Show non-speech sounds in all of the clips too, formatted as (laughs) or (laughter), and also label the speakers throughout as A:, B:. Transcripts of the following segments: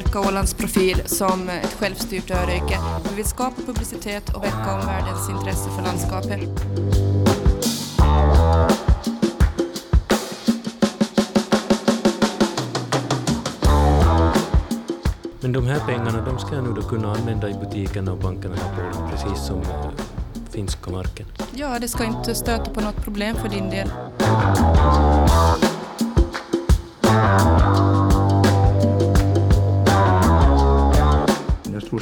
A: stärka Ålands profil som ett självstyrt örike. Vi vill skapa publicitet och väcka omvärldens intresse för landskapet.
B: Men de här pengarna de ska jag nu då kunna använda i butikerna och bankerna här på Åland, precis som eh, finska marken.
A: Ja, det ska inte stöta på något problem för din del.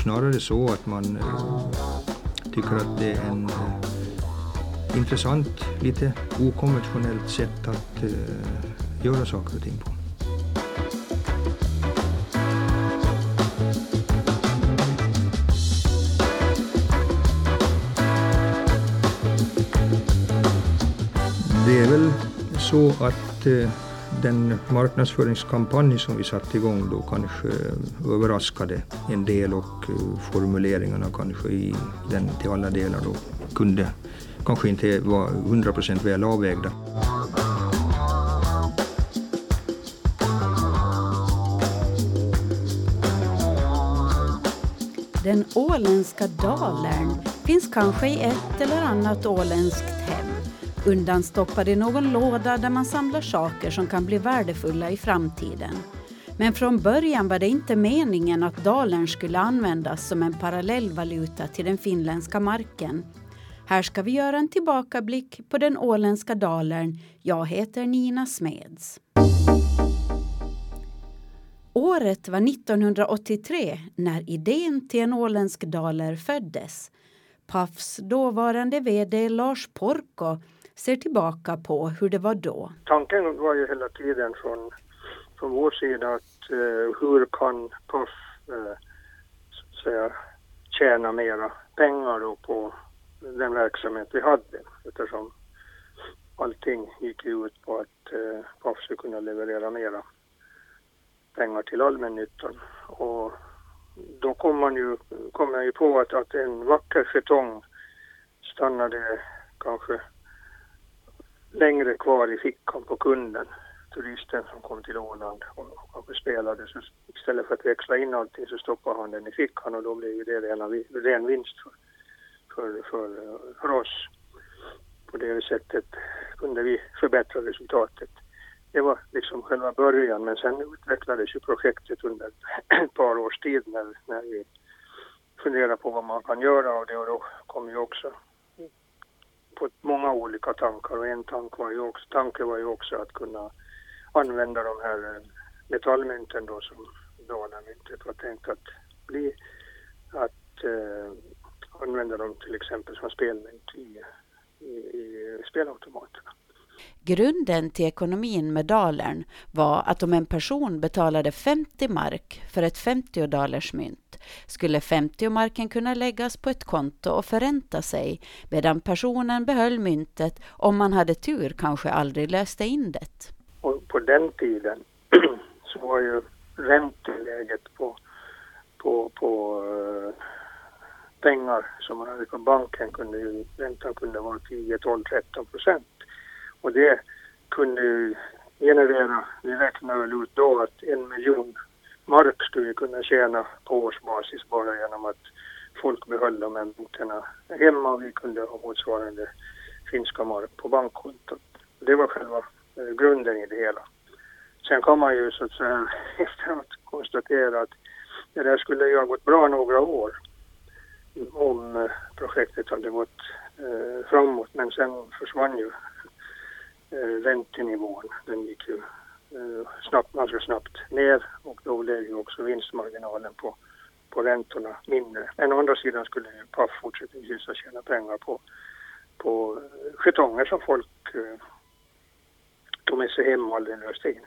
C: Snarare så att man eh, tycker att det är en eh, intressant, lite okonventionellt sätt att eh, göra saker och ting på. Det är väl så att den marknadsföringskampanj som vi satte igång då kanske överraskade en del och eh, formuleringarna kanske i den till alla delar då kunde kanske inte vara 100% väl avvägda.
D: Den åländska dalern finns kanske i ett eller annat åländskt hem undanstoppad i någon låda där man samlar saker som kan bli värdefulla i framtiden. Men från början var det inte meningen att dalern skulle användas som en parallellvaluta till den finländska marken. Här ska vi göra en tillbakablick på den åländska dalern. Jag heter Nina Smeds. Året var 1983 när idén till en åländsk daler föddes. Pafs dåvarande VD Lars Porko ser tillbaka på hur det var då.
E: Tanken var ju hela tiden från, från vår sida att eh, hur kan Puff eh, så att säga, tjäna mera pengar då på den verksamhet vi hade eftersom allting gick ut på att eh, Puff skulle kunna leverera mera pengar till allmännyttan. Och då kom man ju, kom jag ju på att, att en vacker jetong stannade kanske längre kvar i fickan på kunden, turisten som kom till Åland och kanske spelade. Så istället för att växla in allting så stoppade han den i fickan och då blev ju det rena, ren vinst för, för, för, för oss. På det sättet kunde vi förbättra resultatet. Det var liksom själva början men sen utvecklades ju projektet under ett par års tid när, när vi funderade på vad man kan göra av det och då kom ju också på många olika tankar och en tank var ju också, tanke var ju också att kunna använda de här eh, metallmynten då som dollarmyntet var tänkt att bli, att eh, använda dem till exempel som spelmynt i, i, i spelautomaterna.
D: Grunden till ekonomin med dalern var att om en person betalade 50 mark för ett 50 dalers mynt skulle 50-marken kunna läggas på ett konto och förränta sig medan personen behöll myntet om man hade tur kanske aldrig löste in det.
E: Och på den tiden (clears throat) så var ju ränteläget på, på, på eh, pengar som man hade på banken kunde ju, räntan kunde vara 10, 12, 13 procent. Och det kunde ju generera, vi räknade väl ut då att en miljon mark skulle vi kunna tjäna på årsbasis bara genom att folk behöll de här mynten hemma och vi kunde ha motsvarande finska mark på bankkontot. Det var själva eh, grunden i det hela. Sen kan man ju så att säga (laughs) efteråt konstatera att det där skulle ju ha gått bra några år om eh, projektet hade gått eh, framåt men sen försvann ju Eh, räntenivån. Den gick ju Eh, snabbt, ganska snabbt ner och då blev ju också vinstmarginalen på, på räntorna mindre. Men å andra sidan skulle ju Paf fortsättningsvis tjäna pengar på, på eh, getonger som folk eh, tog med sig hem och aldrig löste in.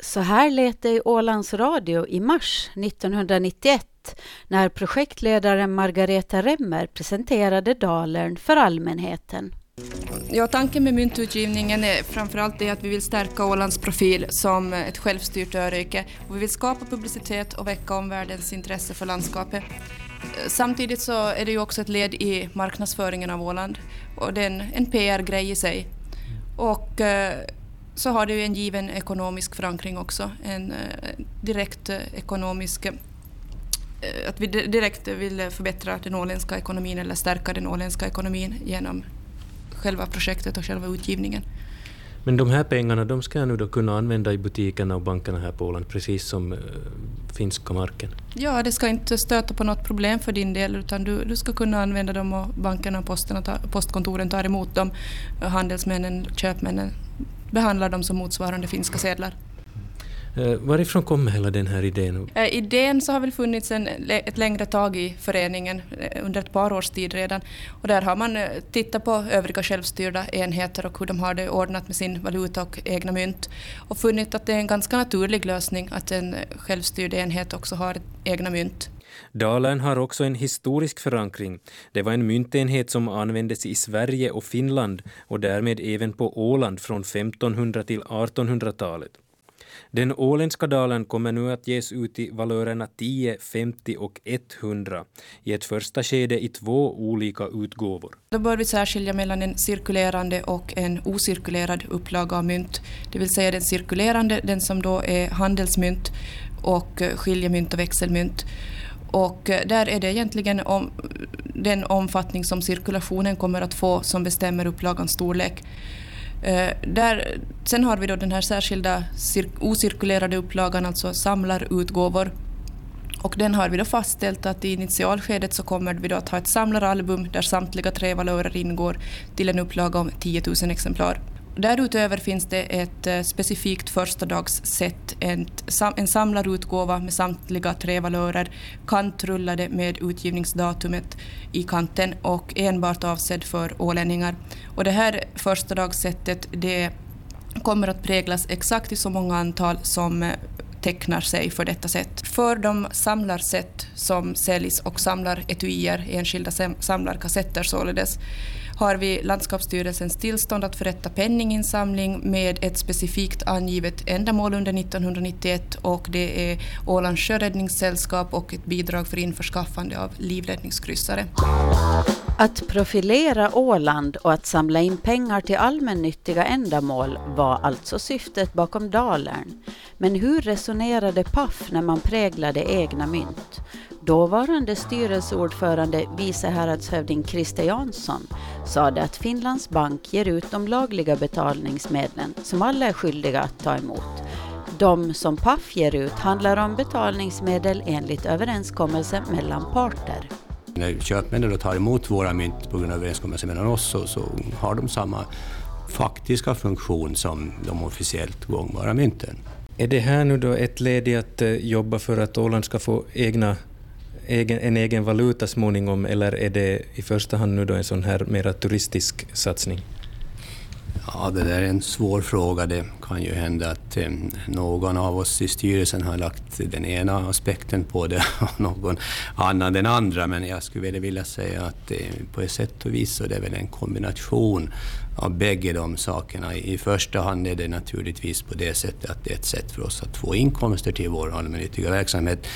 D: Så här lät det i Ålands Radio i mars 1991 när projektledaren Margareta Remmer presenterade Dalern för allmänheten.
A: Ja, tanken med myntutgivningen är framförallt det att vi vill stärka Ålands profil som ett självstyrt örike och vi vill skapa publicitet och väcka omvärldens intresse för landskapet. Samtidigt så är det ju också ett led i marknadsföringen av Åland och det är en, en PR-grej i sig. Och eh, så har det ju en given ekonomisk förankring också. En eh, direkt eh, ekonomisk eh, att vi direkt vill förbättra den åländska ekonomin eller stärka den åländska ekonomin genom själva projektet och själva utgivningen.
B: Men de här pengarna de ska jag nu då kunna använda i butikerna och bankerna här på Åland, precis som uh, finska marken?
A: Ja, det ska inte stöta på något problem för din del, utan du, du ska kunna använda dem och bankerna och posten, postkontoren tar emot dem. Handelsmännen, köpmännen behandlar dem som motsvarande finska sedlar.
B: Eh, varifrån kommer hela den här idén?
A: Eh, idén så har väl funnits en, ett längre tag i föreningen, eh, under ett par års tid redan. Och där har man tittat på övriga självstyrda enheter och hur de har det ordnat med sin valuta och egna mynt. Och funnit att det är en ganska naturlig lösning att en självstyrd enhet också har egna mynt.
B: Dalern har också en historisk förankring. Det var en myntenhet som användes i Sverige och Finland och därmed även på Åland från 1500 till 1800-talet. Den åländska dalen kommer nu att ges ut i valörerna 10, 50 och 100 i ett första skede i två olika utgåvor.
A: Då bör vi särskilja mellan en cirkulerande och en ocirkulerad upplaga av mynt. Det vill säga den cirkulerande, den som då är handelsmynt och skiljemynt och växelmynt. Och där är det egentligen om, den omfattning som cirkulationen kommer att få som bestämmer upplagans storlek. Eh, där, sen har vi då den här särskilda ocirkulerade upplagan, alltså samlarutgåvor. Och den har vi då fastställt att i initialskedet så kommer vi då att ha ett samlaralbum där samtliga tre valörer ingår till en upplaga om 10 000 exemplar. Därutöver finns det ett eh, specifikt förstadagsset, en, samlarutgåva med samtliga tre valörer, kantrullade med utgivningsdatumet i kanten och enbart avsedd för ålänningar. Och det här förstadagssättet det kommer att präglas exakt i så många antal som eh, tecknar sig för detta sätt. För de samlarsätt som säljs och samlar etuier, enskilda samlarkassetter således, har vi Landskapsstyrelsens tillstånd att förrätta penninginsamling med ett specifikt angivet ändamål under 1991 och det är Ålands sjöräddningssällskap och ett bidrag för införskaffande av livräddningskryssare.
D: Att profilera Åland och att samla in pengar till allmännyttiga ändamål var alltså syftet bakom Dalern. Men hur resonerade Paff när man präglade egna mynt? Dåvarande styrelseordförande vice häradshövding Christer Jansson sade att Finlands bank ger ut de lagliga betalningsmedlen som alla är skyldiga att ta emot. De som Paf ger ut handlar om betalningsmedel enligt överenskommelse mellan parter.
F: När köpmännen tar emot våra mynt på grund av överenskommelse mellan oss så, så har de samma faktiska funktion som de officiellt gångbara mynten.
B: Är det här nu då ett led i att eh, jobba för att Åland ska få egna egen, en egen valuta småningom eller är det i första hand nu då en sån här mera turistisk satsning?
F: Ja, det där är en svår fråga. Det kan ju hända att eh, någon av oss i styrelsen har lagt den ena aspekten på det (laughs) och någon annan den andra. Men jag skulle vilja säga att eh, på ett sätt och vis så är det väl en kombination av bägge de sakerna. I första hand är det naturligtvis på det sättet att det är ett sätt för oss att få inkomster till vår allmännyttiga verksamhet.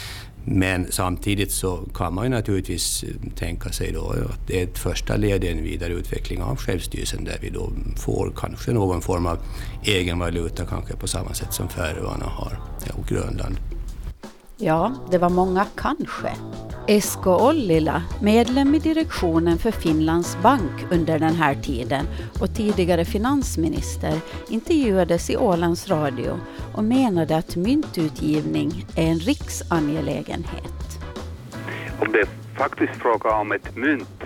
F: Men samtidigt så kan man ju naturligtvis eh, tänka sig då att det är ett första led i en vidareutveckling av självstyrelsen där vi då får kanske någon form av egen valuta, kanske på samma sätt som Färöarna har och Grönland.
D: Ja, det var många kanske. Esko Ollila, medlem i direktionen för Finlands bank under den här tiden och tidigare finansminister, intervjuades i Ålands Radio och menade att myntutgivning är en riksangelägenhet.
G: Om det är faktiskt fråga om ett mynt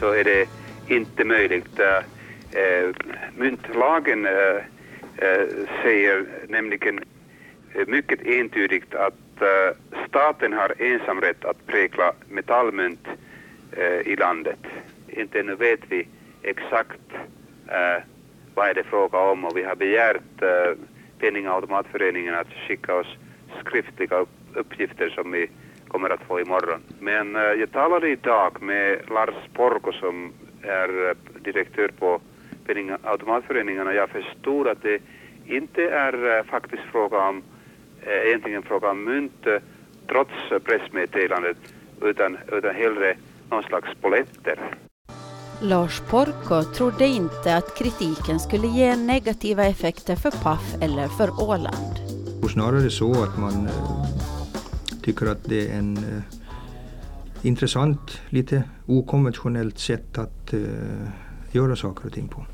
G: så är det inte möjligt. Äh, myntlagen äh, säger nämligen mycket entydigt att uh, staten har ensamrätt att prägla metallmynt uh, i landet. Inte ännu vet vi exakt uh, vad är det fråga om och vi har begärt uh, Penningautomatföreningen att skicka oss skriftliga uppgifter som vi kommer att få imorgon. Men uh, jag talade idag med Lars Porko som är direktör på Penningautomatföreningen och jag förstod att det inte är faktiskt fråga om egentligen fråga om mynt eh, trots pressmeddelandet utan, utan hellre någon slags poletter.
D: Lars Porko trodde inte att kritiken skulle ge negativa effekter för Paf eller för Åland.
C: Och snarare så att man eh, tycker att det är en eh, intressant, lite okonventionellt sätt att eh, göra saker och ting på.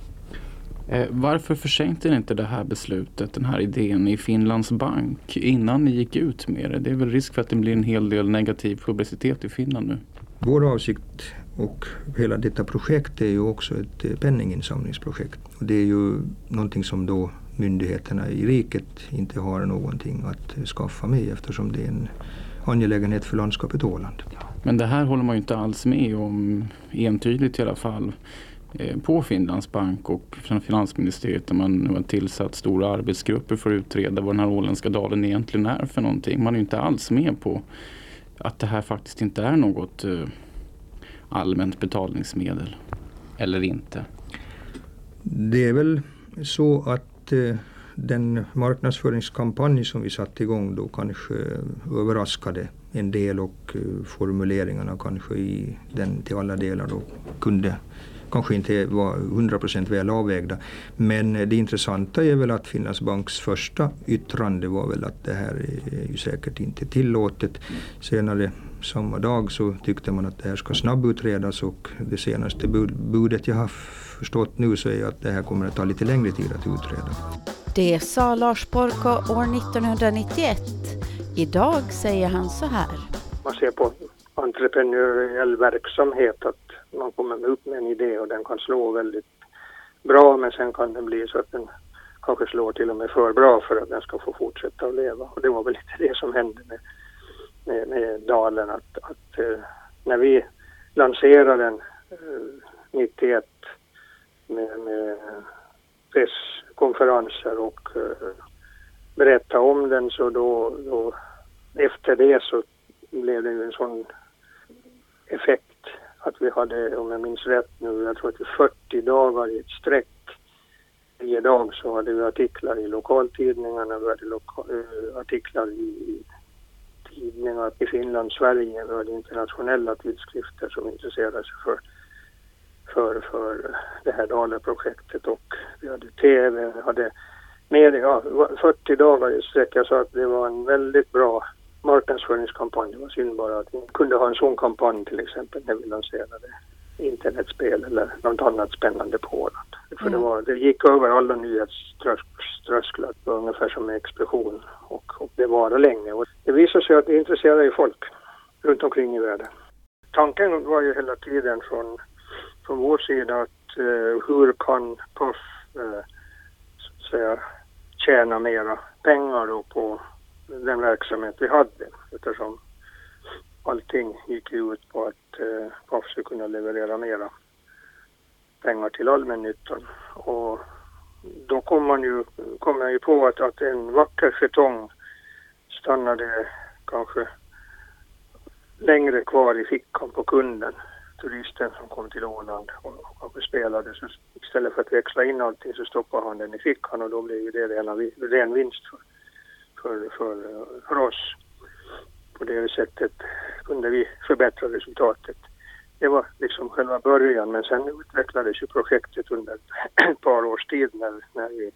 H: Eh, varför försänkte ni inte det här beslutet, den här idén i Finlands bank innan ni gick ut med det? Det är väl risk för att det blir en hel del negativ publicitet i Finland nu?
C: Vår avsikt och hela detta projekt är ju också ett eh, penninginsamlingsprojekt. Och det är ju någonting som då myndigheterna i riket inte har någonting att skaffa med eftersom det är en angelägenhet för landskapet Åland.
H: Men det här håller man ju inte alls med om entydigt i alla fall eh, Eh, på Finlands bank och från finansministeriet där man nu har tillsatt stora arbetsgrupper för att utreda vad den här åländska dalen egentligen är för någonting. Man är inte alls med på att det här faktiskt inte är något eh, allmänt betalningsmedel. Eller inte.
C: Det är väl så att eh, den marknadsföringskampanj som vi satte igång då kanske överraskade en del och formuleringarna kanske i den till alla delar då kunde kanske inte vara 100% väl avvägda. Men det intressanta är väl att Finlands Banks första yttrande var väl att det här är ju säkert inte tillåtet. Senare samma dag så tyckte man att det här ska snabbutredas och det senaste budet jag har förstått nu så är att det här kommer att ta lite längre tid att utreda.
D: Det sa Lars Borko år 1991. Idag säger han så här.
E: Man ser på entreprenöriell verksamhet att man kommer upp med en idé och den kan slå väldigt bra men sen kan det bli så att den kanske slår till och med för bra för att den ska få fortsätta att leva. Och det var väl lite (laughs) det som hände med, med, med Dalen att, att eh, när vi lanserade den eh, 91 med, med presskonferenser och uh, berätta om den så då, då efter det så blev det ju en sån effekt vi hade, om jag minns rätt nu, jag tror att det 40 dagar i ett streck. Varje dag så hade vi artiklar i lokaltidningarna, vi hade loka, äh, artiklar i tidningar i Finland, Sverige, vi hade internationella tidskrifter som intresserade sig för, för, för det här Dala-projektet och vi hade TV, vi hade media, ja, 40 dagar i sträck. Jag sa att det var en väldigt bra marknadsföringskampanj. Det var synd bara att vi kunde ha en sån kampanj till exempel när vi lanserade internetspel eller något annat spännande på Åland. För det, mm. var, det gick över alla nyhetströsklar ungefär som en explosion och, och det varade länge. Och det visade sig att det intresserar ju folk runt omkring i världen. Tanken var ju hela tiden från, från vår sida att uh, hur kan PUF uh, så att säga, tjäna mera pengar då på den verksamhet vi hade eftersom allting gick ut på att eh, PAF skulle kunna leverera mera pengar till allmännyttan. Och då kom man ju, kom man ju på att, att en vacker jetong stannade kanske längre kvar i fickan på kunden, turisten som kom till Åland och kanske spelade. Så istället för att växla in allting så stoppade han den i fickan och då blev ju det rena, ren vinst för för, för, för oss. På det sättet kunde vi förbättra resultatet. Det var liksom själva början men sen utvecklades ju projektet under ett par års tid när, när vi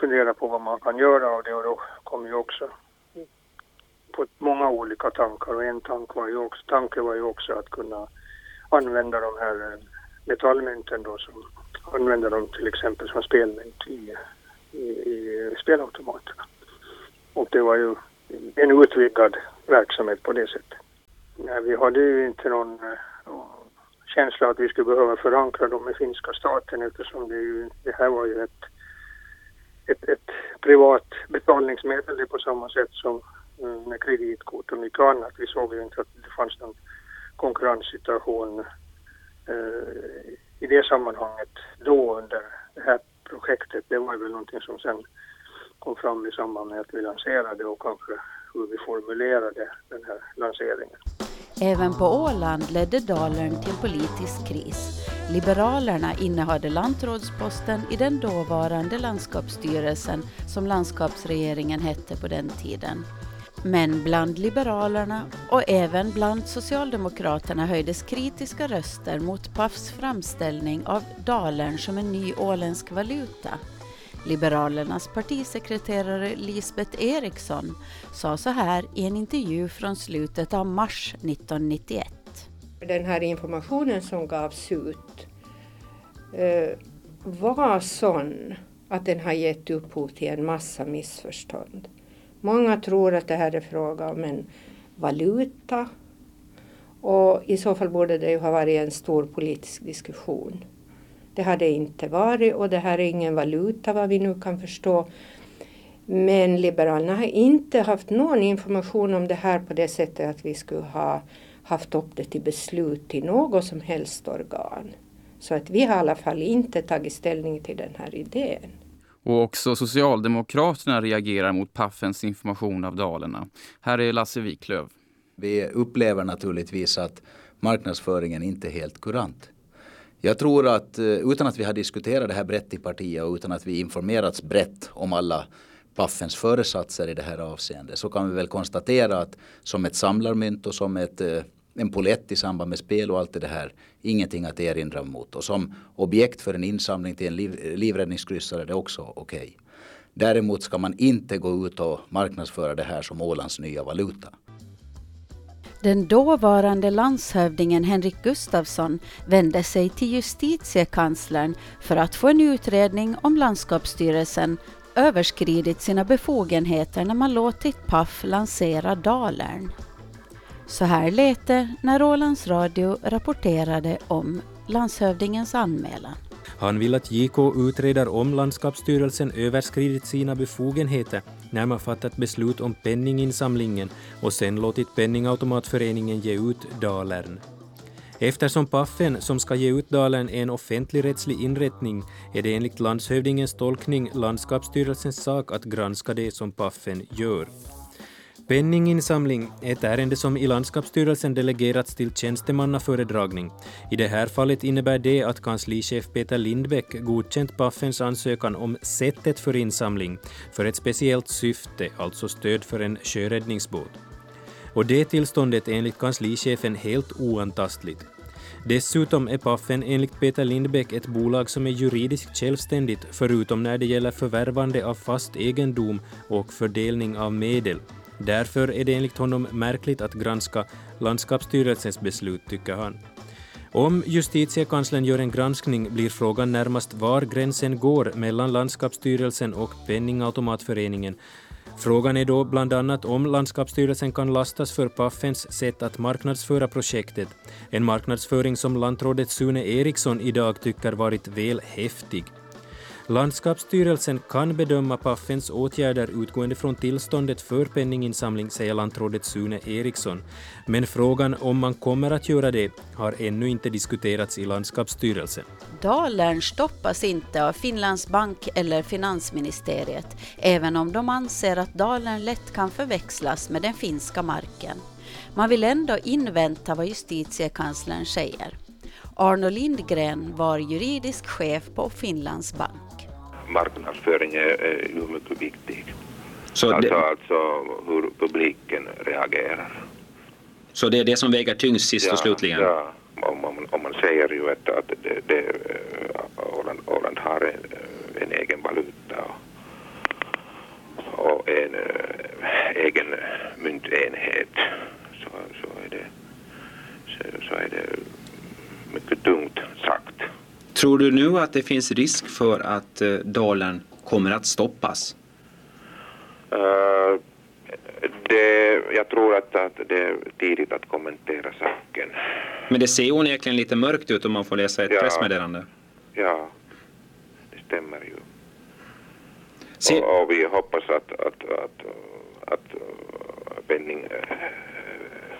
E: funderade på vad man kan göra av det och då kom ju också på många olika tankar och en tanke var ju också, tanke var ju också att kunna använda de här eh, metallmynten då som använder dem till exempel som spelmynt i, i, i spelautomaterna. Och det var ju en utvidgad verksamhet på det sättet. Nej, vi hade ju inte någon uh, känsla att vi skulle behöva förankra dem med finska staten eftersom det, ju, det här var ju ett, ett, ett privat betalningsmedel på samma sätt som mm, med kreditkort och mycket annat. Vi såg ju inte att det fanns någon konkurrenssituation eh, i det sammanhanget då under det här projektet. Det var väl någonting som sen kom fram i samband med att vi lanserade och kanske hur vi formulerade den här lanseringen.
D: Även på Åland ledde Dalern till politisk kris. Liberalerna innehade lantrådsposten i den dåvarande landskapsstyrelsen som landskapsregeringen hette på den tiden. Men bland Liberalerna och även bland Socialdemokraterna höjdes kritiska röster mot Pafs framställning av dalern som en ny åländsk valuta. Liberalernas partisekreterare Lisbeth Eriksson sa så här i en intervju från slutet av mars 1991.
I: Den här informationen som gavs ut eh, var sån att den har gett upphov till en massa missförstånd. Många tror att det här är fråga om en valuta och i så fall borde det ju ha varit en stor politisk diskussion. Det har det inte varit och det här är ingen valuta vad vi nu kan förstå. Men Liberalerna har inte haft någon information om det här på det sättet att vi skulle ha haft upp det till beslut i något som helst organ. Så att vi har i alla fall inte tagit ställning till den här idén.
H: Och också Socialdemokraterna reagerar mot Paffens information av Dalarna. Här är Lasse Wiklöv.
J: Vi upplever naturligtvis att marknadsföringen inte är helt kurant. Jag tror att eh, utan att vi har diskuterat det här brett i partiet och utan att vi informerats brett om alla Paffens föresatser i det här avseendet så kan vi väl konstatera att som ett samlarmynt och som ett, eh, en polett i samband med spel och allt det här ingenting att erinra mot. Och som objekt för en insamling till en liv, livräddningskryssare är det också okej. Okay. Däremot ska man inte gå ut och marknadsföra det här som Ålands nya valuta.
D: Den dåvarande landshövdingen Henrik Gustafsson vände sig till justitiekanslern för att få en utredning om landskapsstyrelsen överskridit sina befogenheter när man låtit Paf lansera Dalern. Så här lät det när Ålands Radio rapporterade om landshövdingens anmälan.
B: Han vill att JK utreder om landskapsstyrelsen överskridit sina befogenheter när man fattat beslut om penninginsamlingen och sen låtit Penningautomatföreningen ge ut Dalern. Eftersom Paffen som ska ge ut dalern, är en offentligrättslig inrättning är det enligt landshövdingens tolkning landskapsstyrelsens sak att granska det som Paffen gör. Penninginsamling är ett ärende som i landskapsstyrelsen delegerats till tjänstemannaföredragning. I det här fallet innebär det att kanslichef Peter Lindbäck godkänt Paffens ansökan om sättet för insamling för ett speciellt syfte, alltså stöd för en sjöräddningsbåt. Och det tillståndet är enligt kanslichefen helt oantastligt. Dessutom är Paffen enligt Peter Lindbäck ett bolag som är juridiskt självständigt förutom när det gäller förvärvande av fast egendom och fördelning av medel. Därför är det enligt honom märkligt att granska landskapsstyrelsens beslut, tycker han. Om justitiekanslern gör en granskning blir frågan närmast var gränsen går mellan landskapsstyrelsen och Penningautomatföreningen. Frågan är då bland annat om landskapsstyrelsen kan lastas för Paffens sätt att marknadsföra projektet. En marknadsföring som lantrådet Sune Eriksson idag tycker varit väl häftig. Landskapsstyrelsen kan bedöma Paffens åtgärder utgående från tillståndet för penninginsamling, säger lantrådet Sune Eriksson. Men frågan om man kommer att göra det har ännu inte diskuterats i landskapsstyrelsen.
D: Dalern stoppas inte av Finlands bank eller finansministeriet, även om de anser att Dalern lätt kan förväxlas med den finska marken. Man vill ändå invänta vad justitiekanslern säger. Arno Lindgren var juridisk chef på Finlands bank
K: marknadsföring är, ju mycket viktig. Så alltså, det... alltså hur publiken reagerar.
L: Så det är det som väger tyngst sist
K: ja,
L: och slutligen?
K: Ja, om, om, om man säger ju att, att det, det, eh, Åland, Åland har en, en egen valuta och, och en äh, egen myntenhet så, så, är det, så, så är det mycket tungt sagt.
L: Tror du nu att det finns risk för att uh, dollarn kommer att stoppas?
K: Uh, det, jag tror att, att det är tidigt att kommentera saken.
L: Men det ser onekligen lite mörkt ut om man får läsa ett ja, pressmeddelande.
K: Ja, det stämmer ju. Se... Och, och, vi hoppas att, att, att, att penning,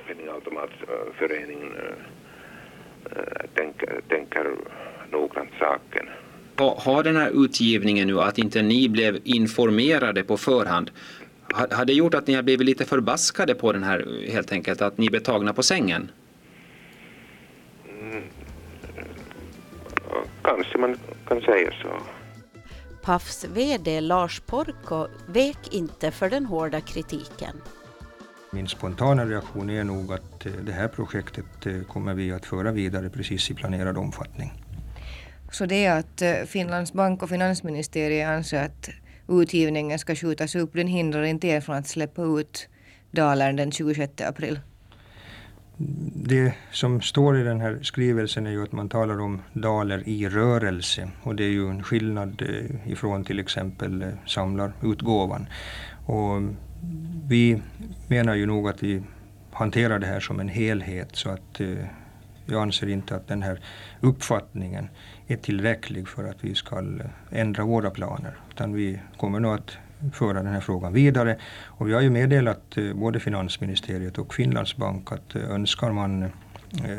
K: penningautomatföreningen tänker, tänker noggrant saken.
L: Har den här utgivningen nu, att inte ni blev informerade på förhand, har det gjort att ni har blivit lite förbaskade på den här helt enkelt, att ni blev tagna på sängen? Mm.
K: Kanske man kan säga så.
D: Pafs VD Lars Porko vek inte för den hårda kritiken.
C: Min spontana reaktion är nog att det här projektet kommer vi att föra vidare precis i planerad omfattning.
M: Så det är att eh, Finlands bank och finansministeriet anser att utgivningen ska skjutas upp, den hindrar inte er från att släppa ut Dalern den 26 april?
C: Det som står i den här skrivelsen är ju att man talar om daler i rörelse och det är ju en skillnad eh, ifrån till exempel eh, samlarutgåvan. Och vi menar ju nog att vi hanterar det här som en helhet så att jag anser inte att den här uppfattningen är tillräcklig för att vi ska eh, ändra våra planer. Utan vi kommer nog att föra den här frågan vidare. Och vi har ju meddelat eh, både finansministeriet och Finlands bank att eh, önskar man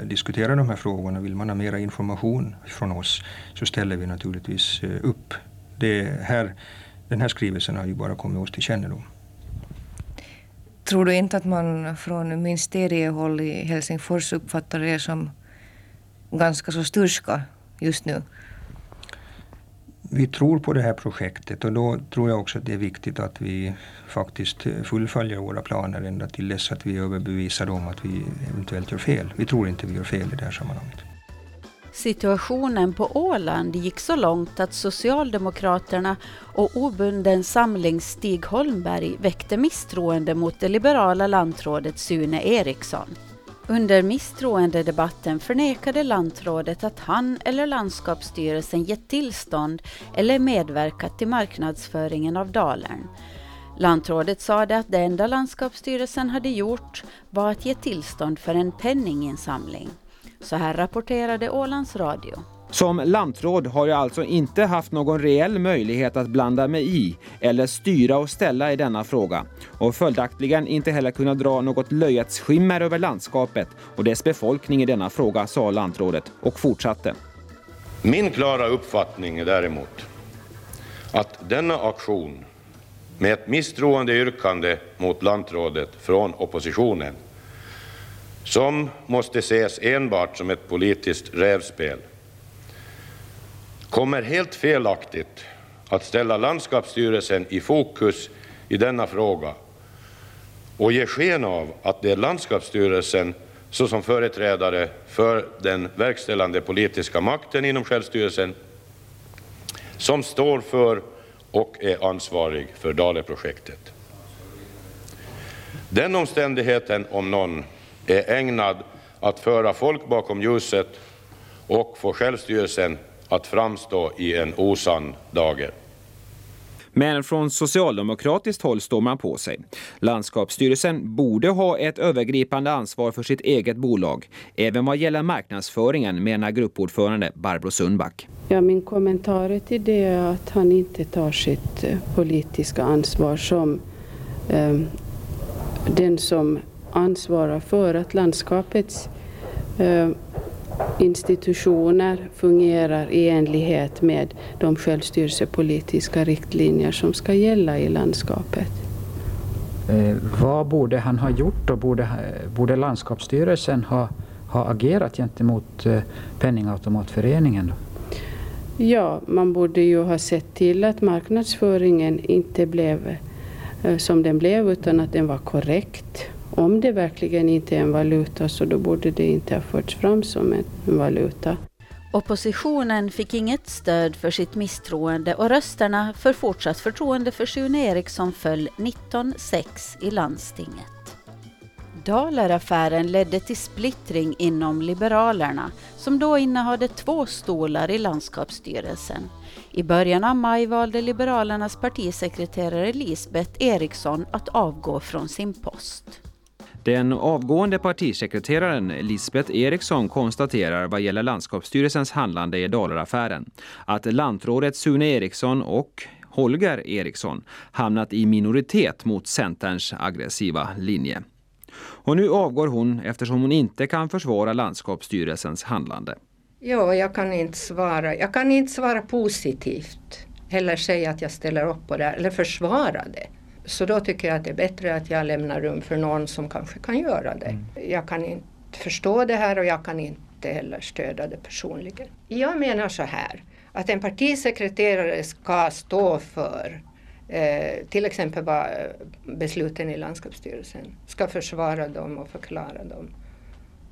C: diskutera de här frågorna, vill man ha mera information från oss, så ställer vi naturligtvis upp. Det här, den här skrivelsen har ju bara kommit oss till kännedom.
M: Tror du inte att man från ministeriehåll i Helsingfors uppfattar det som ganska så sturska just nu?
C: vi tror på det här projektet och då tror jag också att det är viktigt att vi faktiskt fullföljer våra planer ända till dess att vi är överbevisade om att vi eventuellt gör fel. Vi tror inte vi gör fel i det här sammanhanget.
D: Situationen på Åland gick så långt att Socialdemokraterna och obunden samling Stig Holmberg väckte misstroende mot det liberala lantrådet Sune Eriksson. Under misstroendedebatten förnekade lantrådet att han eller landskapsstyrelsen gett tillstånd eller medverkat till marknadsföringen av Dalern. Lantrådet sade att det enda landskapsstyrelsen hade gjort var att ge tillstånd för en penninginsamling. Så här rapporterade Ålands Radio.
N: Som lantråd har jag alltså inte haft någon reell möjlighet att blanda mig i eller styra och ställa i denna fråga och följaktligen inte heller kunna dra något löjets skimmer över landskapet och dess befolkning i denna fråga, sa lantrådet och fortsatte.
O: Min klara uppfattning är däremot att denna aktion med ett misstroende yrkande mot lantrådet från oppositionen som måste ses enbart som ett politiskt rävspel kommer helt felaktigt att ställa landskapsstyrelsen i fokus i denna fråga och ge sken av att det är landskapsstyrelsen såsom företrädare för den verkställande politiska makten inom självstyrelsen som står för och är ansvarig för Daleprojektet. Den omständigheten om någon är ägnad att föra folk bakom ljuset och få självstyrelsen att framstå i en osann dager.
N: Men från socialdemokratiskt håll står man på sig. Landskapsstyrelsen borde ha ett övergripande ansvar för sitt eget bolag, även vad gäller marknadsföringen, menar gruppordförande Barbro Sundback.
P: Ja, min kommentar till det är att han inte tar sitt eh, politiska ansvar som eh, den som ansvarar för att landskapets eh, institutioner fungerar i enlighet med de självstyrelsepolitiska riktlinjer som ska gälla i landskapet.
Q: Eh, vad borde han ha gjort och borde, borde landskapsstyrelsen ha, ha agerat gentemot eh, Penningautomatföreningen?
P: Ja, man borde ju ha sett till att marknadsföringen inte blev eh, som den blev utan att den var korrekt om det verkligen inte är en valuta så då borde det inte ha förts fram som en valuta.
D: Oppositionen fick inget stöd för sitt misstroende och rösterna för fortsatt förtroende för Sune Eriksson föll 19-6 i landstinget. Dalaraffären ledde till splittring inom Liberalerna som då innehade två stolar i landskapsstyrelsen. I början av maj valde Liberalernas partisekreterare Lisbeth Eriksson att avgå från sin post.
N: Den avgående partisekreteraren Lisbeth Eriksson konstaterar vad gäller landskapsstyrelsens handlande i Dalaraffären att lantrådet Sune Eriksson och Holger Eriksson hamnat i minoritet mot Centerns aggressiva linje. Och nu avgår hon eftersom hon inte kan försvara landskapsstyrelsens handlande.
I: Ja, jag kan inte svara. Jag kan inte svara positivt eller säga att jag ställer upp på det eller försvara det. Så då tycker jag att det är bättre att jag lämnar rum för någon som kanske kan göra det. Mm. Jag kan inte förstå det här och jag kan inte heller stödja det personligen. Jag menar så här att en partisekreterare ska stå för eh, till exempel vad besluten i landskapsstyrelsen, ska försvara dem och förklara dem.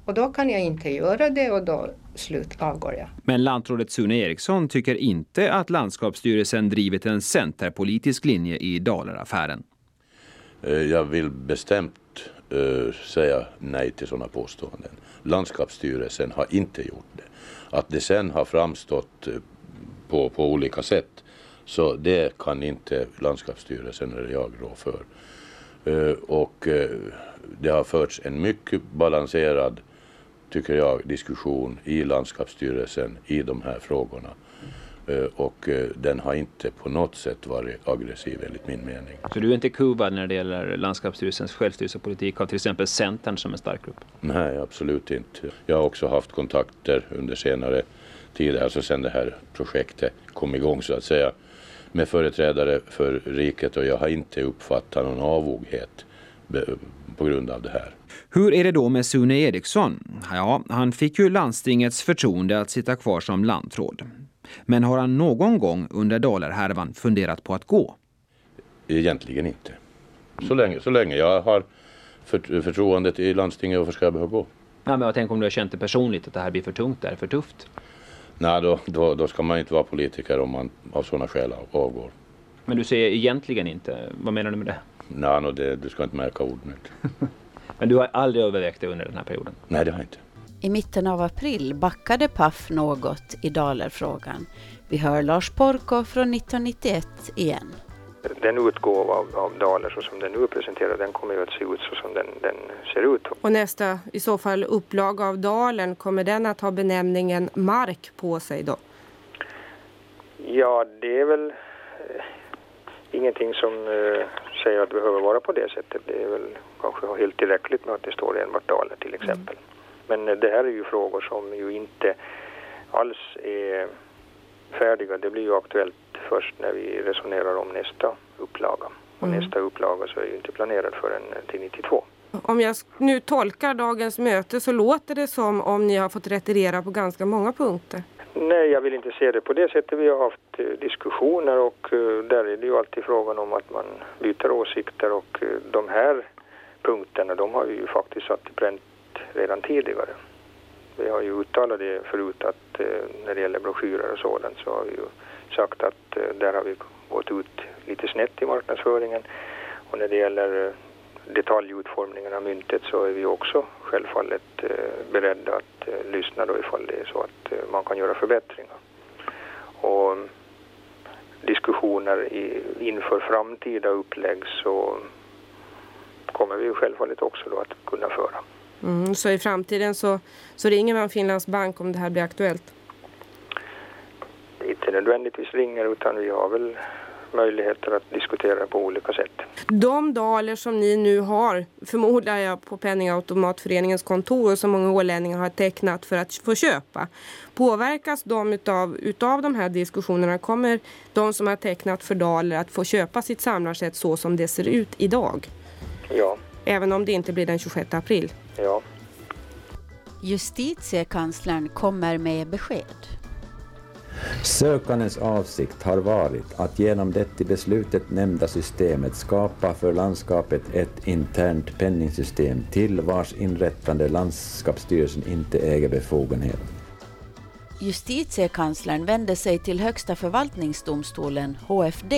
I: Och då kan jag inte göra det och då slut avgår jag.
N: Men lantrådet Sune Eriksson tycker inte att landskapsstyrelsen drivit en centerpolitisk linje i Daleraffären.
O: Eh, jag vill bestämt uh, säga nej till sådana påståenden. Landskapsstyrelsen har inte gjort det. Att det sen har framstått eh, på, på olika sätt så det kan inte landskapsstyrelsen eller jag rå för. Uh, och uh, det har förts en mycket balanserad tycker jag, diskussion i landskapsstyrelsen i de här frågorna. Eh, och eh, den har inte på något sätt varit aggressiv enligt min mening.
N: Så du är inte kuvad när det gäller landskapsstyrelsens självstyrelsepolitik av till exempel Centern som en stark grupp?
O: Nej, absolut inte. Jag har också haft kontakter under senare tid, alltså sedan det här projektet kom igång så att säga, med företrädare för riket och jag har inte uppfattat någon avoghet på grund av det här.
N: Hur är det då med Sune Eriksson? Ja, han fick ju landstingets förtroende att sitta kvar som lantråd. Men har han någon gång under Dalarhärvan funderat på att gå?
O: Egentligen inte. Så länge, så länge jag har för, förtroendet i landstinget, varför ska jag behöva gå?
N: Ja, men jag tänker om du har känt det personligt, att det här blir för tungt, det är för tufft?
O: Nej, då, då, då ska man inte vara politiker om man av sådana skäl avgår.
N: Men du säger egentligen inte, vad menar du med det?
O: Nej, no, det, du ska inte märka orden. (laughs)
N: Men du har aldrig övervägt det under den här perioden?
O: Nej, det har jag inte.
D: I mitten av april backade Paf något i Dalerfrågan. Vi hör Lars Porko från 1991 igen.
E: Den utgåva av, av Daler så som den nu är presenterad, den kommer ju att se ut så som den, den ser ut.
R: Och nästa, i så fall, upplaga av Dalen, kommer den att ha benämningen mark på sig då?
E: Ja, det är väl ingenting som eh, säger att det behöver vara på det sättet. Det är väl kanske helt tillräckligt med att det står enbart Daler till exempel. Mm. Men det här är ju frågor som ju inte alls är färdiga. Det blir ju aktuellt först när vi resonerar om nästa upplaga. Och mm. nästa upplaga så är ju inte planerad förrän till 92.
R: Om jag nu tolkar dagens möte så låter det som om ni har fått retirera på ganska många punkter.
E: Nej, jag vill inte se det på det sättet. Vi har haft eh, diskussioner och eh, där är det ju alltid frågan om att man byter åsikter och eh, de här punkterna de har vi ju faktiskt satt i pränt redan tidigare. Vi har ju uttalat det förut att när det gäller broschyrer och sådant så har vi ju sagt att där har vi gått ut lite snett i marknadsföringen och när det gäller detaljutformningen av myntet så är vi också självfallet beredda att lyssna då ifall det är så att man kan göra förbättringar. Och diskussioner inför framtida upplägg så kommer vi självfallet också då att kunna föra.
R: Mm, så i framtiden så, så ringer man Finlands bank om det här blir aktuellt?
E: Inte nödvändigtvis ringer utan vi har väl möjligheter att diskutera på olika sätt.
R: De daler som ni nu har, förmodar jag på Penningautomatföreningens kontor som många ålänningar har tecknat för att få köpa. Påverkas de utav, utav de här diskussionerna? Kommer de som har tecknat för daler att få köpa sitt samlarsätt så som det ser ut idag?
E: Ja.
R: Även om det inte blir den 26 april?
E: Ja.
D: Justitiekanslern kommer med besked.
S: Sökandens avsikt har varit att genom det i beslutet nämnda systemet skapa för landskapet ett internt penningsystem till vars inrättande landskapsstyrelsen inte äger befogenhet.
D: Justitiekanslern vände sig till Högsta förvaltningsdomstolen, HFD,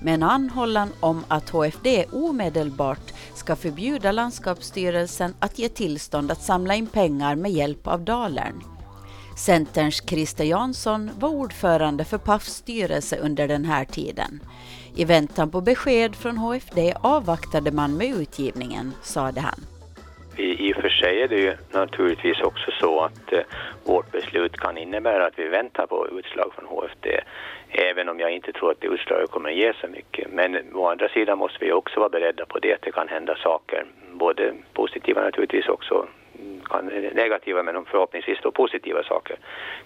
D: med en anhållan om att HFD omedelbart ska förbjuda landskapsstyrelsen att ge tillstånd att samla in pengar med hjälp av Dalern. Centerns Christer Jansson var ordförande för PAFs styrelse under den här tiden. I väntan på besked från HFD avvaktade man med utgivningen, sade han.
T: I, och för sig är det ju naturligtvis också så att eh, vårt beslut kan innebära att vi väntar på utslag från HFD. Även om jag inte tror att det utslaget kommer att ge så mycket. Men å andra sidan måste vi också vara beredda på det att det kan hända saker. Både positiva naturligtvis också kan, negativa men förhoppningsvis då positiva saker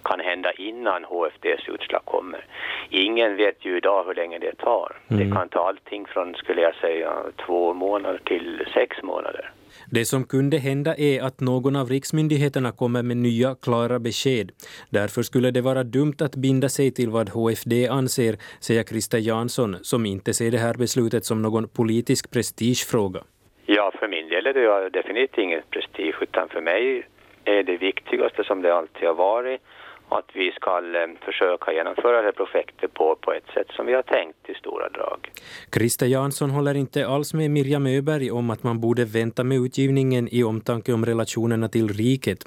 T: kan hända innan HFDs utslag kommer. Ingen vet ju idag hur länge det tar. Mm. Det kan ta allting från, skulle jag säga, två månader till sex månader.
B: Det som kunde hända är att någon av riksmyndigheterna kommer med nya klara besked. Därför skulle det vara dumt att binda sig till vad HFD anser, säger Krista Jansson, som inte ser det här beslutet som någon politisk prestigefråga.
T: Ja, för min del är det definitivt ingen prestige, utan för mig är det viktigaste som det alltid har varit att vi ska eh, försöka genomföra det här projektet på, på ett sätt som vi har tänkt i stora drag.
B: Krista Jansson håller inte alls med Mirjam Öberg om att man borde vänta med utgivningen i omtanke om relationerna till riket.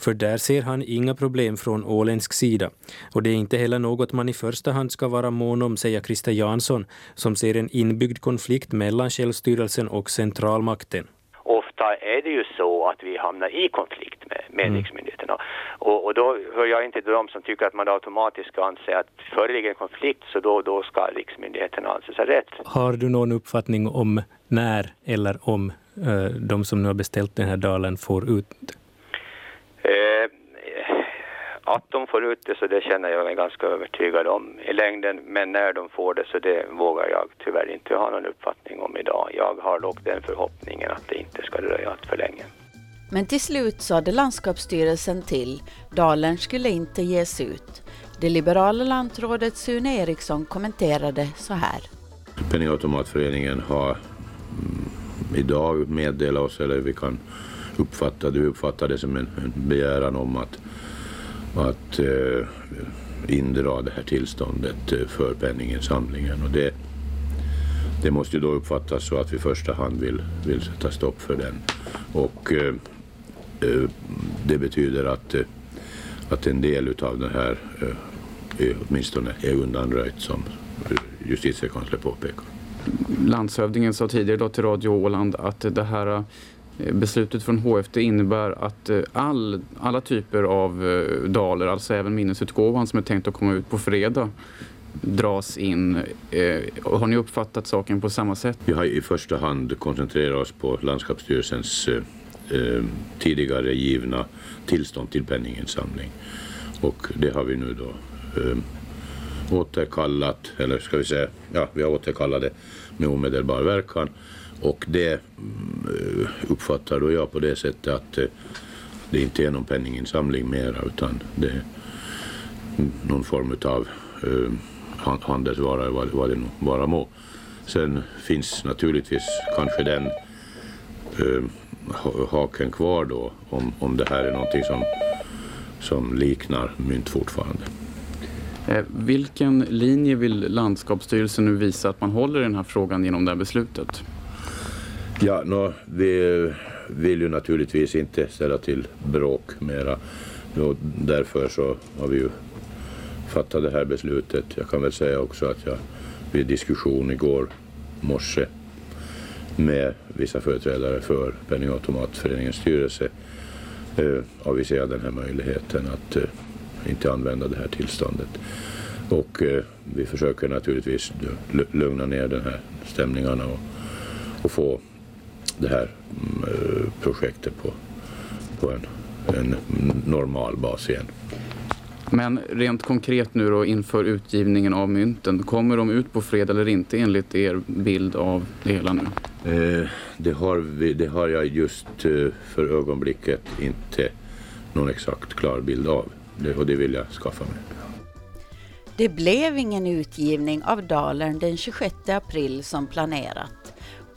B: För där ser han inga problem från åländsk sida. Och det är inte heller något man i första hand ska vara mån om, säger Krista Jansson, som ser en inbyggd konflikt mellan självstyrelsen och centralmakten
T: ofta är det ju så att vi hamnar i konflikt med, med mm. riksmyndigheterna. Och, och då hör jag inte till dem som tycker att man automatiskt ska anse att föreligger en konflikt så då, då ska riksmyndigheterna anses ha rätt.
B: Har du någon uppfattning om när eller om eh, de som nu har beställt den här dalen får ut
T: eh, att de får ut det så det känner jag mig ganska övertygad om i längden. Men när de får det så det vågar jag tyvärr inte ha någon uppfattning om idag. Jag har dock den förhoppningen att det inte ska dröja allt för länge.
D: Men till slut sade landskapsstyrelsen till. Dalen skulle inte ges ut. Det liberala lantrådet Sune Eriksson kommenterade så här.
O: Penningautomatföreningen har mm, idag meddelat oss, eller vi kan uppfatta, du uppfattar det som en, en begäran om att att eh, indra det här tillståndet eh, för penninginsamlingen. Och det, det måste ju då uppfattas så att vi i första hand vill, vill sätta stopp för den. Och eh, eh det betyder att, eh, att en del av det här eh, åtminstone är undanröjt som justitiekanslern påpekar.
H: Landshövdingen sa tidigare då till Radio Åland att det här Eh, Eh, beslutet från HFD innebär att eh, all, alla typer av eh, daler, alltså även minnesutgåvan som är tänkt att komma ut på fredag, dras in. Har ni uppfattat saken på samma sätt?
O: Vi har i första hand koncentrerat oss på landskapsstyrelsens tidigare givna tillstånd till penninginsamling. Och det har vi nu då återkallat, eller ska vi säga, ja vi har återkallat det med omedelbar verkan. Och det mm, uppfattar då jag på det sättet att eh, det inte är någon penninginsamling mera utan det är någon form av eh, handelsvara vad, vad det nu vara må. Sen finns naturligtvis kanske den eh, haken kvar då om, om det här är någonting som, som liknar mynt fortfarande.
H: Vilken linje vill landskapsstyrelsen nu visa att man håller i den här frågan genom det här beslutet?
O: Ja, no, vi vill ju naturligtvis inte ställa till bråk mera. Och därför så har vi ju fattat det här beslutet. Jag kan väl säga också att jag vid diskussion igår morse med vissa företrädare för Penningautomatföreningens styrelse eh, aviserade den här möjligheten att eh, inte använda det här tillståndet. Och eh, vi försöker naturligtvis lugna ner den här stämningarna och, och få det här mm, eh, projektet på, på en, en normal bas igen.
H: Men rent konkret nu då inför utgivningen av mynten, kommer de ut på fredag eller inte enligt er bild av det hela nu?
O: Eh, det, har vi, det har jag just eh, för ögonblicket inte någon exakt klar bild av det, och det vill jag skaffa mig.
D: Det blev ingen utgivning av Dalern den 26 april som planerat.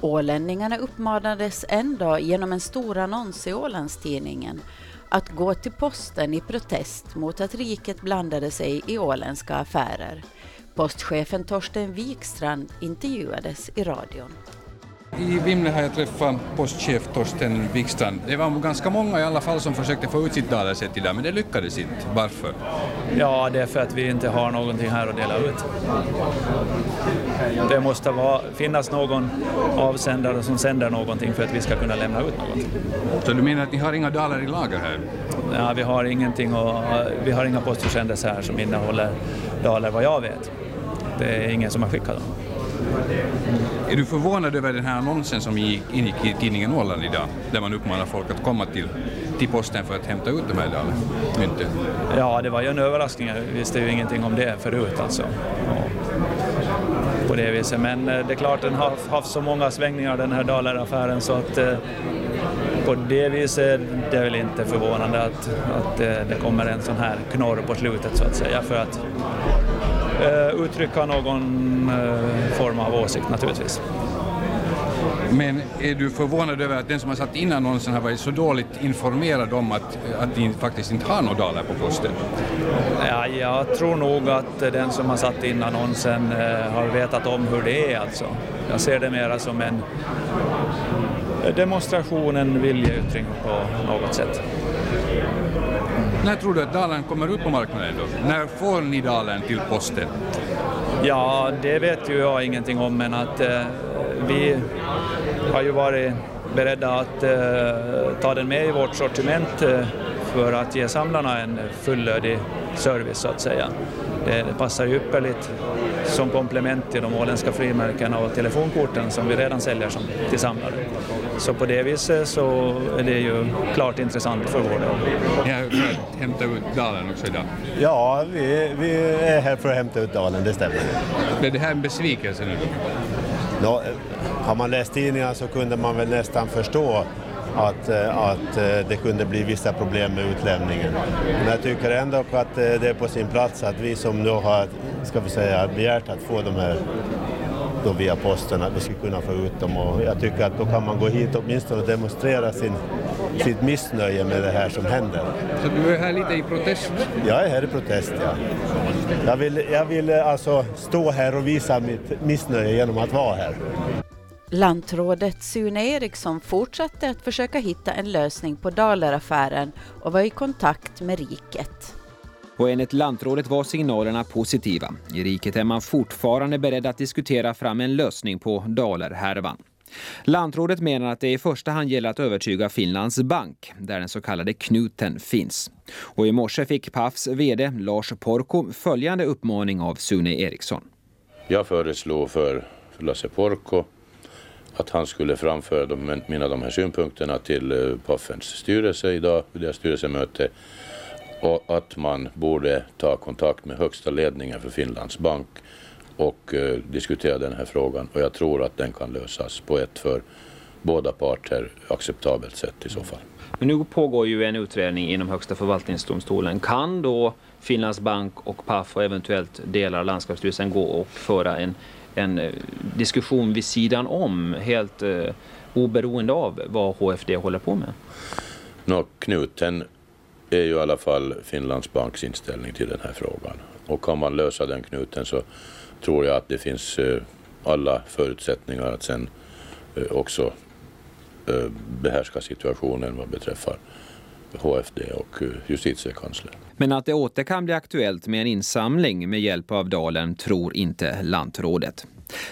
D: Ålänningarna uppmanades en dag genom en stor annons i Ålandstidningen att gå till posten i protest mot att riket blandade sig i åländska affärer. Postchefen Torsten Wikstrand intervjuades i radion.
U: I Vimle har jag träffat postchef Torsten Wikstrand. Det var ganska många i alla fall som försökte få ut sitt dalersätt idag, men det lyckades inte. Varför?
V: Ja, det är för att vi inte har någonting här att dela ut. Det måste vara, finnas någon avsändare som sänder någonting för att vi ska kunna lämna ut någonting.
U: Så du menar att ni har inga daler i lager här?
V: Ja, vi har ingenting och vi har inga postförsändelser här som innehåller daler vad jag vet. Det är ingen som har skickat dem.
U: Är du förvånad över den här annonsen som ingick i tidningen Åland idag, där man uppmanar folk att komma till, till posten för att hämta ut de här mynten?
V: Ja, det var ju en överraskning. Jag visste ju ingenting om det förut alltså. på det viset. Men eh, det är klart, den har haft så många svängningar den här Daleraffären så att eh, på det viset är det väl inte förvånande att, att eh, det kommer en sån här knorr på slutet så att säga för att uh, uttrycka någon uh, form av åsikt naturligtvis.
U: Men är du förvånad över att den som har satt in annonsen har varit så dåligt informerad om att, att ni faktiskt inte har några dalar på posten?
V: Ja, jag tror nog att den som har satt in annonsen eh, har vetat om hur det är alltså. Jag ser det mera som en demonstration, en viljeyttring på något sätt.
U: När tror du att dalen kommer ut på marknaden då? När får ni dalen till posten?
V: Ja, det vet ju jag ingenting om men att eh, vi har ju varit beredda att eh, ta den med i vårt sortiment eh, för att ge samlarna en fullödig service så att säga. Det, passar ju ypperligt som komplement till de åländska frimärkena och telefonkorten som vi redan säljer som, till samlare. Så på det viset så är det ju klart intressant för vår del.
U: Ni har hämtat ut dalen också idag?
W: Ja, vi, vi är här för att hämta ut dalen, det stämmer.
U: Är det här en besvikelse nu?
W: Nå, har man läst tidningarna så kunde man väl nästan förstå att, eh, att eh, det kunde bli vissa problem med utlämningen. Men jag tycker ändå att eh, det är på sin plats att vi som nu har ska vi säga, begärt att få de här då via posten, att vi ska kunna få ut dem. Och jag tycker att då kan man gå hit åtminstone och demonstrera sin, sitt missnöje med det här som händer.
U: Så du är här lite i protest?
W: Jag är här i protest, ja. Jag vill, jag vill alltså stå här och visa mitt missnöje genom att vara här.
D: Lantrådet Sune Eriksson fortsatte att försöka hitta en lösning på Daleraffären och var i kontakt med Riket.
N: Och enligt lantrådet var signalerna positiva. I riket är man fortfarande beredd att diskutera fram en lösning på Dalerhärvan. Lantrådet menar att det i första hand gäller att övertyga Finlands bank, där den så kallade knuten finns. Och i morse fick Pafs VD Lars Porko följande uppmaning av Sune Eriksson.
O: Jag föreslår för Lasse Porko att han skulle framföra de, mina de här synpunkterna till eh, Paffens styrelse idag, deras styrelsemöte och att man borde ta kontakt med högsta ledningen för Finlands bank och eh, diskutera den här frågan och jag tror att den kan lösas på ett för båda parter acceptabelt sätt i så fall.
N: Men nu pågår ju en utredning inom Högsta förvaltningsdomstolen. Kan då Finlands bank och PAF och eventuellt delar av landskapsstyrelsen gå och föra en en eh, diskussion vid sidan om, helt eh, oberoende av vad HFD håller på med?
O: Nå, knuten är ju i alla fall Finlands banks inställning till den här frågan. Och kan man lösa den knuten så tror jag att det finns eh, alla förutsättningar att sen eh, också eh, behärska situationen vad beträffar HFD och eh, justitiekanslern.
N: Men att det åter kan bli aktuellt med en insamling med hjälp av Dalen tror inte lantrådet.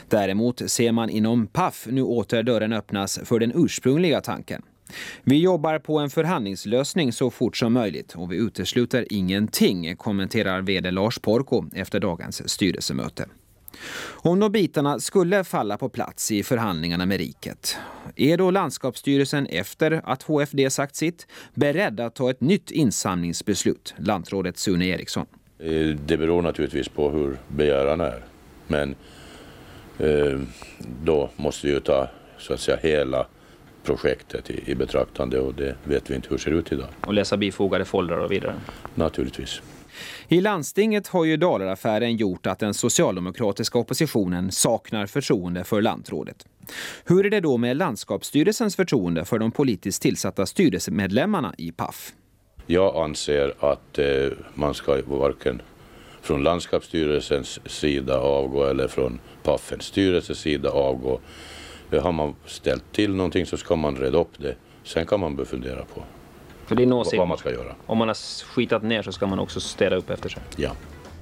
N: Däremot ser man inom PAF nu åter dörren öppnas för den ursprungliga tanken. Vi jobbar på en förhandlingslösning så fort som möjligt och vi utesluter ingenting, kommenterar vd Lars Porko efter dagens styrelsemöte. Om de bitarna skulle falla på plats i förhandlingarna med riket, är då landskapsstyrelsen efter att HFD sagt sitt beredd att ta ett nytt insamlingsbeslut? Lantrådet Sune Eriksson.
O: Eh, det beror naturligtvis på hur begäran är. Men eh, då måste vi ju ta så att säga hela projektet i, i betraktande och det vet vi inte hur det ser ut idag.
N: Och läsa bifogade foldrar och vidare?
O: Naturligtvis.
N: I landstinget har ju Dalaraffären gjort att den socialdemokratiska oppositionen saknar förtroende för lantrådet. Hur är det då med landskapsstyrelsens förtroende för de politiskt tillsatta styrelsemedlemmarna i PAF?
O: Jag anser att eh, man ska varken från landskapsstyrelsens sida avgå eller från PAFens styrelses sida avgå. Har man ställt till någonting så ska man reda upp det. Sen kan man börja fundera på
N: för det är något
O: vad man ska göra.
N: Om man har skitat ner så ska man också städa upp efter sig.
O: Ja.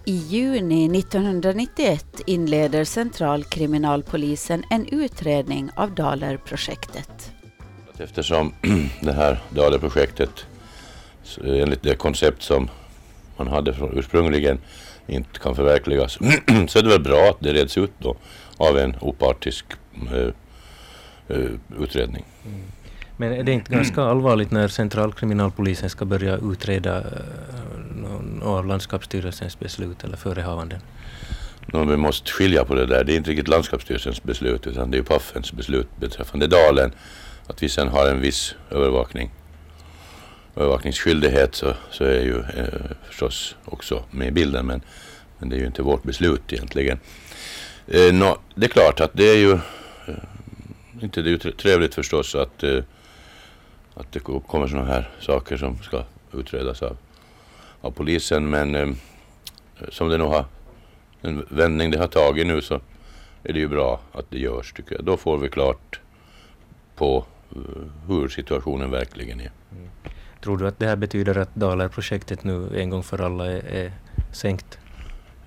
D: I juni 1991 inleder Centralkriminalpolisen en utredning av Dalerprojektet.
O: Eftersom (clears throat) det här Dalerprojektet enligt det koncept som man hade ursprungligen inte kan förverkligas (clears throat) så är det väl bra att det reds ut då av en opartisk uh, uh, utredning. Mm.
B: Men är det inte ganska allvarligt när centralkriminalpolisen ska börja utreda uh, av landskapsstyrelsens beslut eller förehavanden?
O: No, vi måste skilja på det där. Det är inte riktigt landskapsstyrelsens beslut utan det är Paffens beslut beträffande dalen Att vi sen har en viss övervakning, övervakningsskyldighet så, så är ju eh, förstås också med i bilden men, men det är ju inte vårt beslut egentligen. Eh, no, det är klart att det är ju eh, inte det är ju trevligt förstås att, eh, att det kommer sådana här saker som ska utredas av, av polisen men eh, som det nog har en vändning det har tagit nu så är det ju bra att det görs tycker jag. Då får vi klart på uh, hur situationen verkligen är. Mm.
B: Tror du att det här betyder att Dalarprojektet nu en gång för alla är, är sänkt?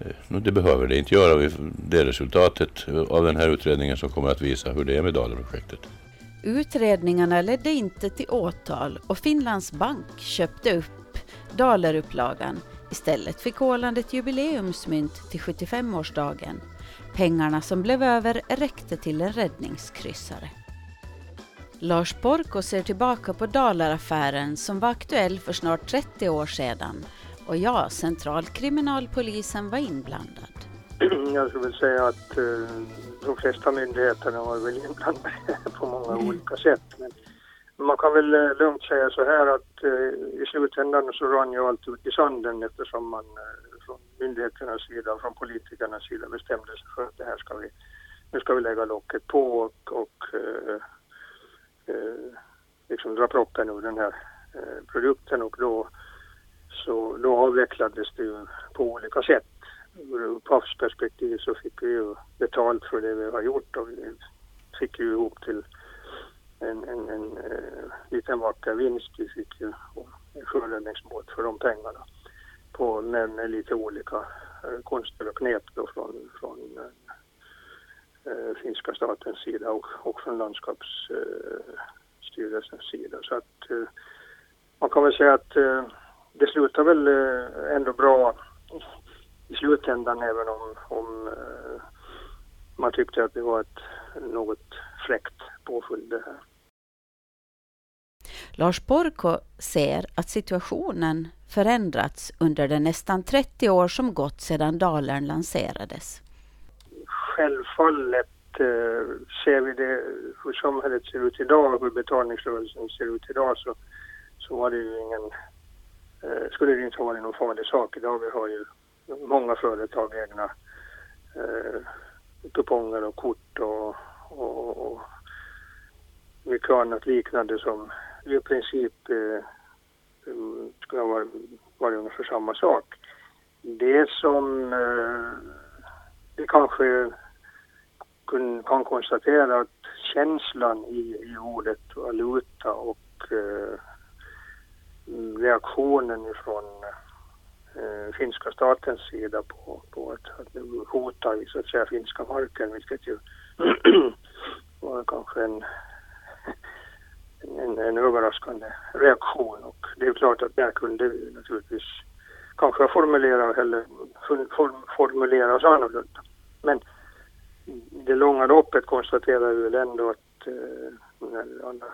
O: Eh, det behöver det inte göra. Det är resultatet av den här utredningen som kommer att visa hur det är med Dalarprojektet.
D: Utredningarna ledde inte till åtal och Finlands bank köpte upp Dalerupplagan. Istället fick Åland ett jubileumsmynt till 75-årsdagen. Pengarna som blev över räckte till en räddningskryssare. Lars Porko ser tillbaka på Dalaraffären som var aktuell för snart 30 år sedan. Och ja, centralkriminalpolisen var inblandad. (clears throat)
E: Jag skulle väl säga att eh, de flesta myndigheterna var väl inblandade (laughs) på många mm. olika sätt. Men man kan väl eh, lugnt säga så här att eh, i slutändan så rann ju allt ut i sanden eftersom man eh, från myndigheternas sida och från politikernas sida bestämde sig för att det här ska vi, nu ska vi lägga locket på och, och eh, eh, liksom dra proppen ur den här eh, produkten och då, så, då avvecklades det ju på olika sätt. Ur proffsperspektiv så fick vi ju betalt för det vi har gjort och vi fick ju ihop till en, en, en eh, liten vacker vinst. Vi fick ju en sjöräddningsbåt för de pengarna på, med, med lite olika eh, konster och knep då från, från eh, finska statens sida och, och från landskapsstyrelsens eh, sida. Så att eh, man kan väl säga att eh, det slutar väl eh, ändå bra i slutändan även om, om eh, man tyckte att det var ett något fräckt påföljd det här.
D: Lars Porko ser att situationen förändrats under de nästan 30 år som gått sedan Dalern lanserades.
E: Självfallet eh, ser vi det hur samhället ser ut idag, hur betalningsrörelsen ser ut idag så, så var det ju ingen, eh, skulle det inte ha varit någon farlig sak. Idag vi har ju många företag egna eh, kuponger och kort och, och, och mycket annat liknande som i princip eh, mm, skulle ha varit, varit ungefär samma sak. Det som eh, vi kanske kun, kan konstatera att känslan i, i ordet valuta och eh, reaktionen ifrån eh, finska statens sida på, på att, att nu hotar vi så att säga finska marken, vilket ju (clears throat) var kanske en en, en överraskande reaktion och det är klart att där kunde vi naturligtvis kanske formulera, eller form, formulera oss annorlunda. Men i det långa loppet konstaterar vi väl ändå att eh, när alla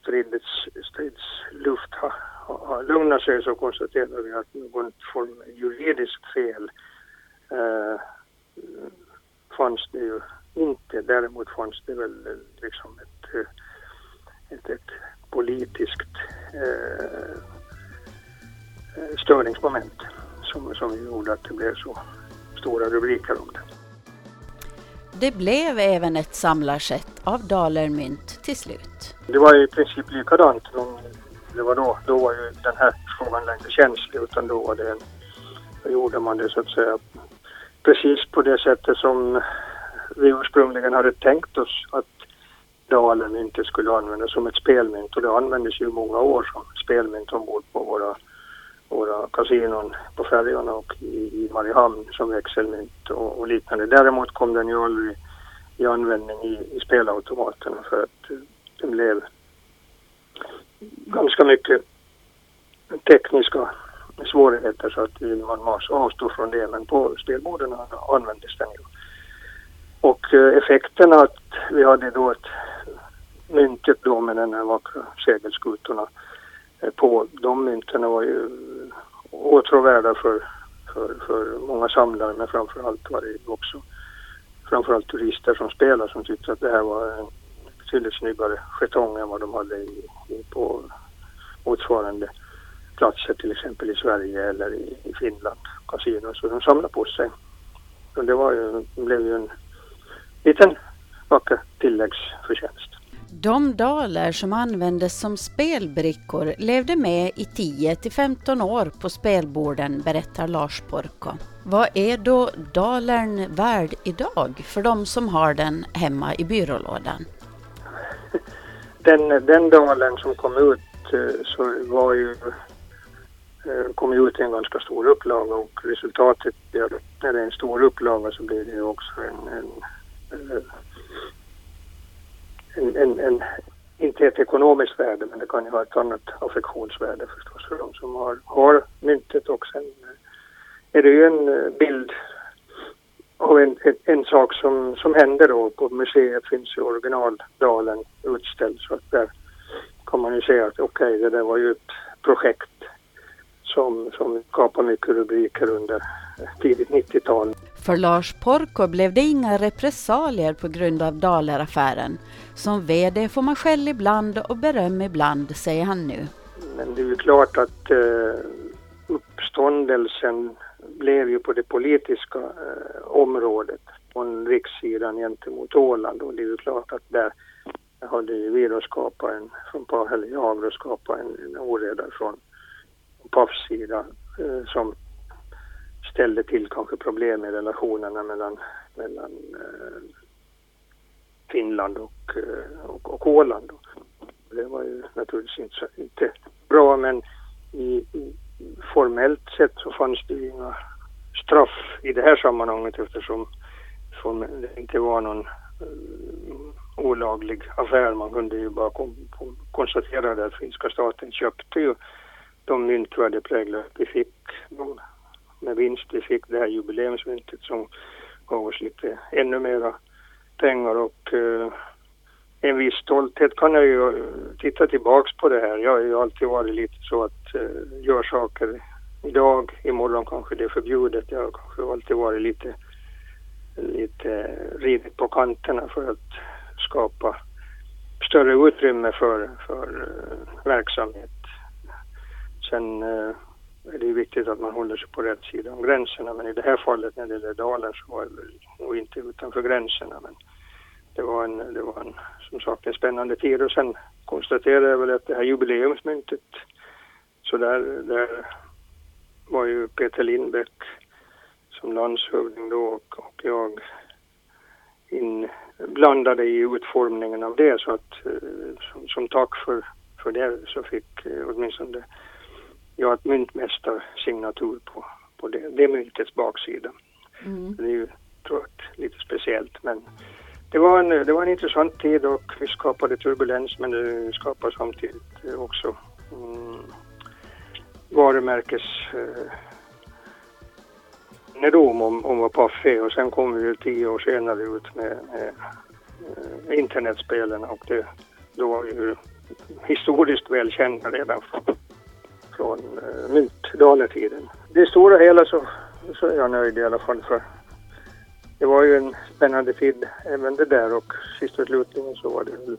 E: strids, stridsluft har, har lugnat sig så konstaterar vi att någon form juridiskt fel eh, fanns det ju inte. Däremot fanns det väl liksom ett eh, ett, ett politiskt eh, eh, störningsmoment som, som gjorde att det blev så stora rubriker om det.
D: Det blev även ett samlarsätt av dalermynt till slut.
E: Det var i princip likadant. Det var då, då var ju den här frågan inte känslig utan då var det, då gjorde man det så att säga precis på det sättet som vi ursprungligen hade tänkt oss att dalen inte skulle användas som ett spelmynt och det användes ju i många år som spelmynt ombord på våra, våra kasinon på färjorna och i, i Mariehamn som växelmynt och, och, liknande. Däremot kom den ju aldrig i användning i, i spelautomaterna för att det den blev ganska mycket tekniska svårigheter så att man måste avstå från det men på spelborden användes den ju. Och eh, effekten att vi hade då ett myntet då med den här vackra segelskutorna eh, på. De mynten var ju åtråvärda för, för, för många samlare men framförallt var det också framförallt turister som spelar som tyckte att det här var en betydligt snyggare jetonger än vad de hade i, i, på motsvarande platser till exempel i Sverige eller i, i Finland, kasinon. Så de samlade på sig. Och det var ju, det blev ju en liten vacker tilläggsförtjänst.
D: De daler som användes som spelbrickor levde med i 10 till 15 år på spelborden, berättar Lars Porko. Vad är då dalern värd idag för de som har den hemma i byrålådan?
E: Den, den dalen som kom ut eh, så var ju eh, kom ut i en ganska stor upplaga och resultatet, när det är en stor upplaga så blir det ju också en, en, eh, en, en, en inte ett ekonomiskt värde men det kan ju ha ett annat affektionsvärde förstås för de som har, har myntet och sen är det ju en bild av en, en, en, sak som, som händer då. På museet finns ju originaldalen utställd så att där kan man ju säga att okej, okay, det där var ju ett projekt som, som skapade mycket rubriker under tidigt 90-tal.
D: För Lars Porko blev det inga repressalier på grund av Daleraffären. Som VD får man skäll ibland och beröm ibland, säger han nu.
E: Men det är ju klart att eh, uppståndelsen blev ju på det politiska eh, området från rikssidan gentemot Åland och det är ju klart att där hade ju vi då skapat en, från, eller jag då skapat en, en oreda från PAFs sida eh, som ställde till kanske problem i relationerna mellan, mellan eh, Finland och, eh, och, och Åland. Det var ju naturligtvis inte, inte bra men i, i, formellt sett så fanns det ju inga straff i det här sammanhanget eftersom det inte var någon eh, olaglig affär. Man kunde ju bara konstatera det konstatera att finska staten köpte ju de myntvärdepräglar vi fick de, med vinst. Vi fick det här jubileumsmyntet som gav oss lite ännu mera pengar och eh, en viss stolthet kan jag ju eh, titta tillbaks på det här. Jag har ju alltid varit lite så att eh, gör saker idag, imorgon kanske det är förbjudet. Jag har kanske alltid varit lite, lite ridit på kanterna för att skapa större utrymme för, för uh, verksamhet. Sen uh, är det viktigt att man håller sig på rätt sida om gränserna men i det här fallet när det gäller Dalen så var det nog inte utanför gränserna men det var en, det var en, som sagt en spännande tid och sen konstaterade jag väl att det här jubileumsmyntet så där, där var ju Peter Lindbäck som landshövding då och, och jag inblandade i utformningen av det så att som, som tack för, för det så fick åtminstone jag ett myntmästarsignatur på, på det, det myntets baksida. Mm. Det är ju tror jag, lite speciellt men det var, en, det var en intressant tid och vi skapade turbulens men det skapade samtidigt också mm, varumärkes eh, om, om vad Paf är och sen kom vi ju tio år senare ut med, med eh, internetspelen och det, då var vi ju historiskt välkända redan från, från eh, myntdaletiden. Det stora hela så, så är jag nöjd i alla fall för det var ju en spännande tid även det där och sist och slutligen så var det väl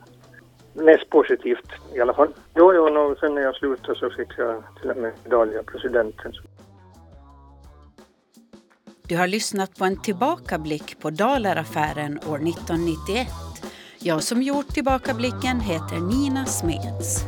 E: mest positivt i alla fall. Jo, jo, och sen när jag slutade så fick jag till och med medalj av presidenten.
D: Du har lyssnat på en tillbakablick på Dalaraffären år 1991. Jag som gjort tillbakablicken heter Nina Smeds.